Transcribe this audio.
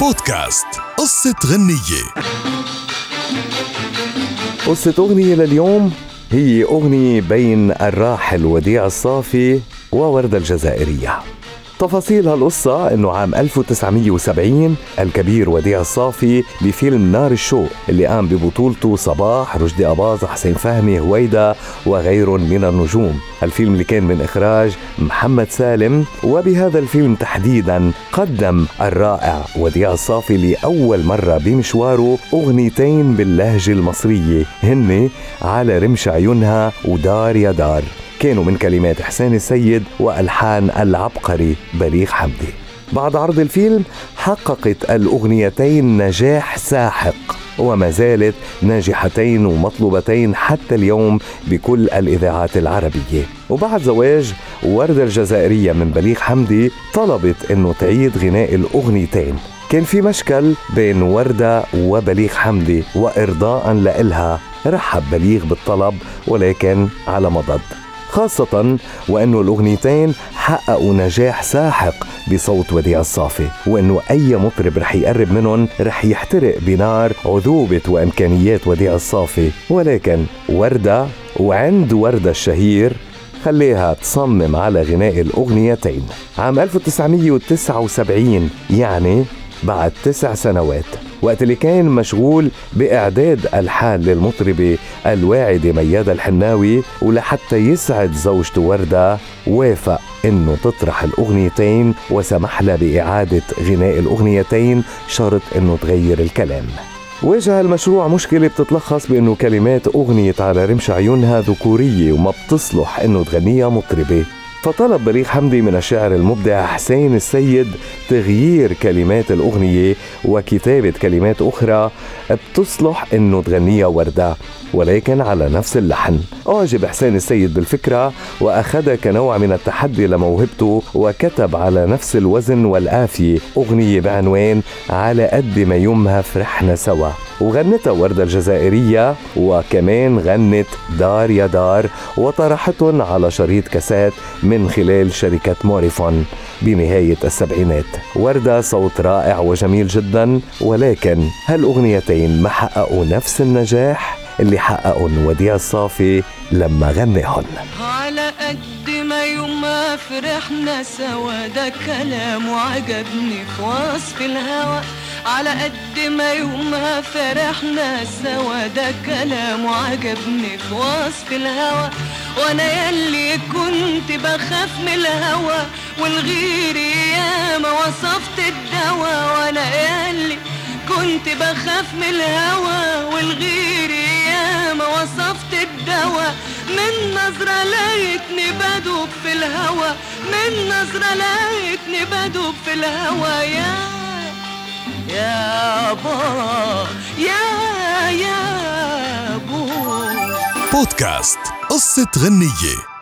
بودكاست. قصة غنية. قصة أغنية لليوم هي أغنية بين الراحل وديع الصافي ووردة الجزائرية. تفاصيل هالقصة إنه عام 1970 الكبير وديع الصافي بفيلم نار الشوق اللي قام ببطولته صباح رشدي أباظة حسين فهمي هويدا وغير من النجوم. الفيلم اللي كان من إخراج محمد سالم وبهذا الفيلم تحديدا قدم الرائع وديع الصافي لأول مرة بمشواره أغنيتين باللهجة المصرية هن على رمش عيونها ودار يا دار. كانوا من كلمات حسين السيد وألحان العبقري بليغ حمدي. بعد عرض الفيلم حققت الأغنيتين نجاح ساحق وما زالت ناجحتين ومطلوبتين حتى اليوم بكل الإذاعات العربية. وبعد زواج وردة الجزائرية من بليغ حمدي طلبت إنه تعيد غناء الأغنيتين. كان في مشكل بين وردة وبليغ حمدي وإرضاء لإلها رحب بليغ بالطلب ولكن على مضض. خاصة وأنه الأغنيتين حققوا نجاح ساحق بصوت وديع الصافي وأنه أي مطرب رح يقرب منهم رح يحترق بنار عذوبة وإمكانيات وديع الصافي. ولكن وردة وعند وردة الشهير خليها تصمم على غناء الأغنيتين. عام 1979 يعني بعد تسع سنوات وقت اللي كان مشغول بإعداد ألحان للمطربة الواعدة ميادة الحناوي ولحتى يسعد زوجته وردة وافق إنه تطرح الأغنيتين وسمح لها بإعادة غناء الأغنيتين شرط إنه تغير الكلام. واجه المشروع مشكلة بتتلخص بأنه كلمات أغنية على رمش عيونها ذكورية وما بتصلح أنه تغنيها مطربة. فطلب بليغ حمدي من الشاعر المبدع حسين السيد تغيير كلمات الأغنية وكتابة كلمات أخرى بتصلح إنه تغنيها وردة ولكن على نفس اللحن. أعجب حسين السيد بالفكرة وأخذها كنوع من التحدي لموهبته وكتب على نفس الوزن والآفية أغنية بعنوان على قد ما يومها فرحنا سوا. وغنتها وردة الجزائرية وكمان غنت دار يا دار وطرحتهم على شريط كاسات من خلال شركة موريفون بنهاية السبعينات. وردة صوت رائع وجميل جدا ولكن هالأغنيتين ما حققوا نفس النجاح؟ اللي حققهم وديع الصافي لما غناهن على قد ما يوم ما فرحنا سوا ده كلام وعجبني في وصف الهوى على قد ما يوم ما فرحنا سوا ده كلام وعجبني في وصف الهوى وأنا كنت بخاف من الهوى والغير ياما وصفت الدواء وأنا يلي كنت بخاف من الهوى والغير ياما وصفت الدواء من نظرة لقيتني بدوب في الهوى من نظرة لقيتني بدوب في الهوى. يا يا با يا يا بو بودكاست قصة غنية.